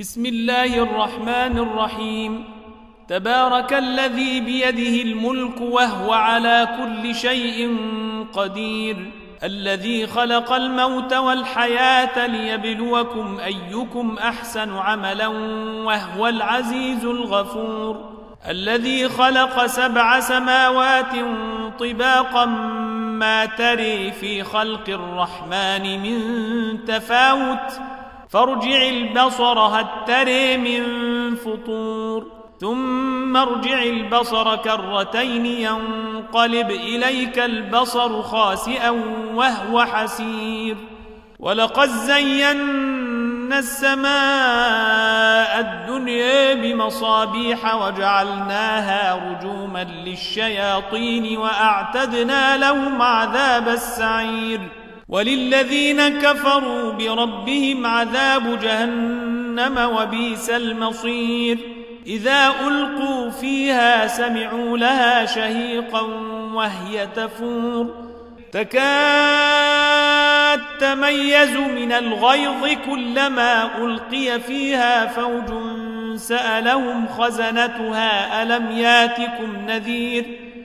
بسم الله الرحمن الرحيم. تبارك الذي بيده الملك وهو على كل شيء قدير. الذي خلق الموت والحياة ليبلوكم أيكم أحسن عملا وهو العزيز الغفور. الذي خلق سبع سماوات طباقا ما تري في خلق الرحمن من تفاوت. فارجع البصر هل تري من فطور. ثم ارجع البصر كرتين ينقلب إليك البصر خاسئا وهو حسير. ولقد زينا السماء الدنيا بمصابيح وجعلناها رجوما للشياطين وأعتدنا لهم عذاب السعير. وللذين كفروا بربهم عذاب جهنم وبيس المصير. إذا ألقوا فيها سمعوا لها شهيقا وهي تفور. تكاد تميز من الغيظ كلما ألقي فيها فوج سألهم خزنتها ألم ياتكم نذير؟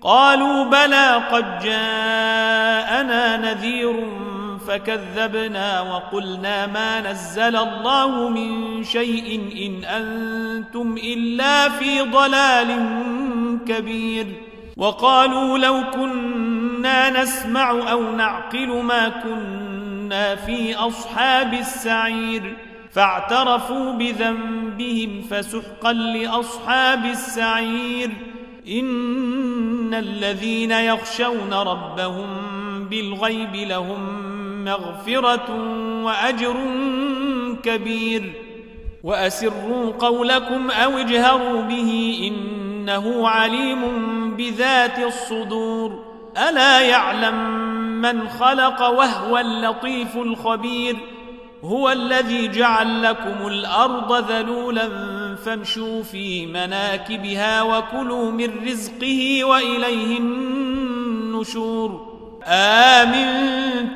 قالوا بلى قد جاءنا نذير فكذبنا وقلنا ما نزل الله من شيء إن أنتم إلا في ضلال كبير. وقالوا لو كنا نسمع أو نعقل ما كنا في أصحاب السعير. فاعترفوا بذنبهم فسحقا لأصحاب السعير. إن الذين يخشون ربهم بالغيب لهم مغفرة وأجر كبير. وأسروا قولكم أو اجهروا به إنه عليم بذات الصدور. ألا يعلم من خلق وهو اللطيف الخبير. هو الذي جعل لكم الأرض ذلولا فامشوا في مناكبها وكلوا من رزقه وإليه النشور. آمنتم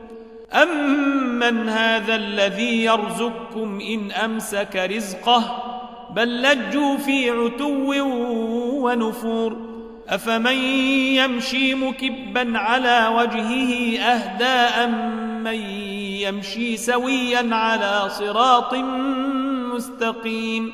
أمن هذا الذي يرزقكم إن أمسك رزقه بل لجوا في عتو ونفور أفمن يمشي مكبا على وجهه أهدى أم من يمشي سويا على صراط مستقيم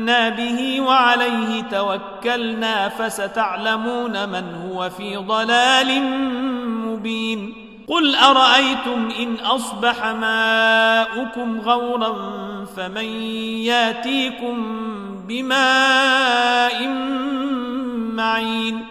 آمنا به وعليه توكلنا فستعلمون من هو في ضلال مبين. قل أرأيتم إن أصبح ماؤكم غورا فمن ياتيكم بماء معين.